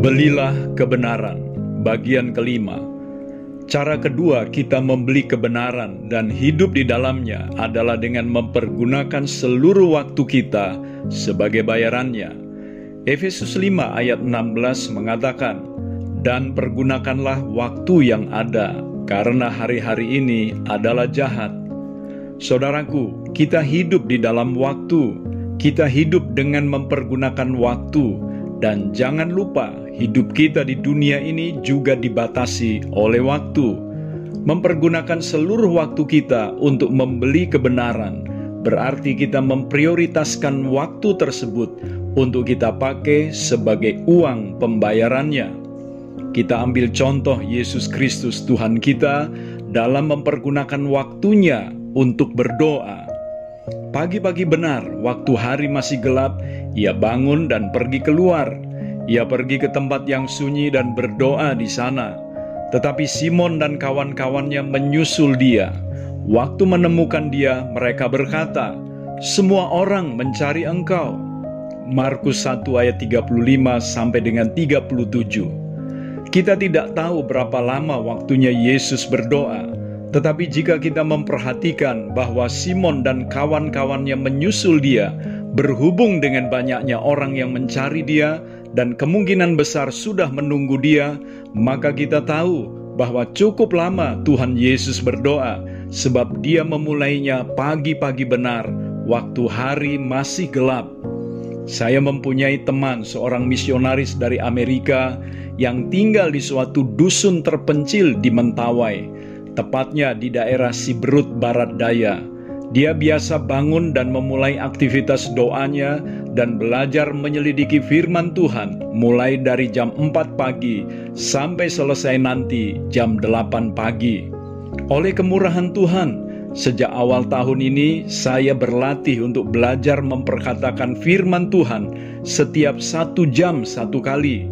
Belilah kebenaran. Bagian kelima. Cara kedua kita membeli kebenaran dan hidup di dalamnya adalah dengan mempergunakan seluruh waktu kita sebagai bayarannya. Efesus 5 ayat 16 mengatakan, "Dan pergunakanlah waktu yang ada, karena hari-hari ini adalah jahat." Saudaraku, kita hidup di dalam waktu. Kita hidup dengan mempergunakan waktu dan jangan lupa hidup kita di dunia ini juga dibatasi oleh waktu. Mempergunakan seluruh waktu kita untuk membeli kebenaran berarti kita memprioritaskan waktu tersebut untuk kita pakai sebagai uang pembayarannya. Kita ambil contoh Yesus Kristus Tuhan kita dalam mempergunakan waktunya untuk berdoa. Pagi-pagi benar, waktu hari masih gelap, ia bangun dan pergi keluar. Ia pergi ke tempat yang sunyi dan berdoa di sana. Tetapi Simon dan kawan-kawannya menyusul dia. Waktu menemukan dia, mereka berkata, "Semua orang mencari engkau." Markus 1 ayat 35 sampai dengan 37. Kita tidak tahu berapa lama waktunya Yesus berdoa, tetapi jika kita memperhatikan bahwa Simon dan kawan-kawannya menyusul dia, berhubung dengan banyaknya orang yang mencari dia, dan kemungkinan besar sudah menunggu dia, maka kita tahu bahwa cukup lama Tuhan Yesus berdoa, sebab dia memulainya pagi-pagi benar, waktu hari masih gelap. Saya mempunyai teman, seorang misionaris dari Amerika, yang tinggal di suatu dusun terpencil di Mentawai, tepatnya di daerah Siberut Barat Daya. Dia biasa bangun dan memulai aktivitas doanya dan belajar menyelidiki firman Tuhan mulai dari jam 4 pagi sampai selesai nanti jam 8 pagi. Oleh kemurahan Tuhan, sejak awal tahun ini saya berlatih untuk belajar memperkatakan firman Tuhan setiap satu jam satu kali.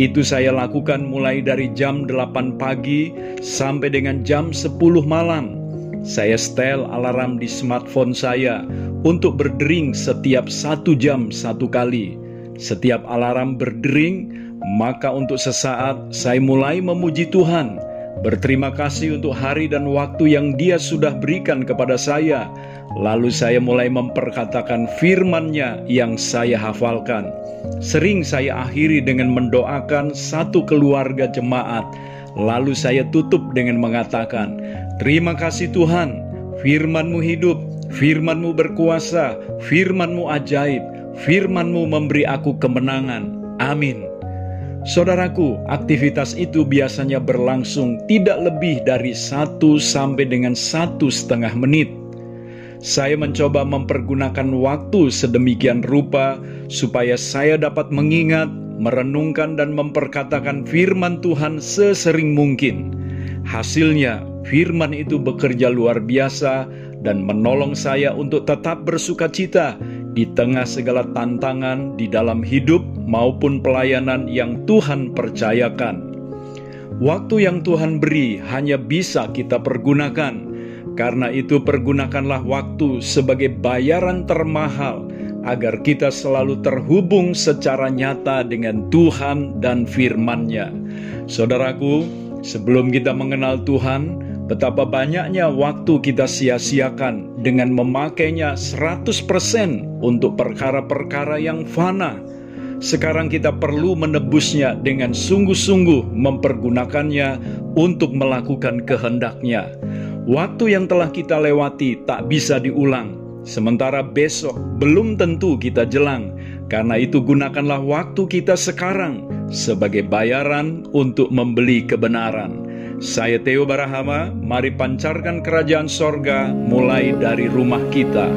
Itu saya lakukan mulai dari jam 8 pagi sampai dengan jam 10 malam. Saya setel alarm di smartphone saya untuk berdering setiap satu jam satu kali. Setiap alarm berdering, maka untuk sesaat saya mulai memuji Tuhan. Berterima kasih untuk hari dan waktu yang Dia sudah berikan kepada saya. Lalu saya mulai memperkatakan firman-Nya yang saya hafalkan. Sering saya akhiri dengan mendoakan satu keluarga jemaat Lalu saya tutup dengan mengatakan, Terima kasih Tuhan, firman-Mu hidup, firman-Mu berkuasa, firman-Mu ajaib, firman-Mu memberi aku kemenangan. Amin. Saudaraku, aktivitas itu biasanya berlangsung tidak lebih dari satu sampai dengan satu setengah menit. Saya mencoba mempergunakan waktu sedemikian rupa supaya saya dapat mengingat merenungkan dan memperkatakan firman Tuhan sesering mungkin. Hasilnya, firman itu bekerja luar biasa dan menolong saya untuk tetap bersuka cita di tengah segala tantangan di dalam hidup maupun pelayanan yang Tuhan percayakan. Waktu yang Tuhan beri hanya bisa kita pergunakan. Karena itu, pergunakanlah waktu sebagai bayaran termahal agar kita selalu terhubung secara nyata dengan Tuhan dan firman-Nya. Saudaraku, sebelum kita mengenal Tuhan, betapa banyaknya waktu kita sia-siakan dengan memakainya 100% untuk perkara-perkara yang fana. Sekarang kita perlu menebusnya dengan sungguh-sungguh mempergunakannya untuk melakukan kehendaknya. Waktu yang telah kita lewati tak bisa diulang, Sementara besok belum tentu kita jelang, karena itu gunakanlah waktu kita sekarang sebagai bayaran untuk membeli kebenaran. Saya Theo Barahama, mari pancarkan kerajaan sorga mulai dari rumah kita.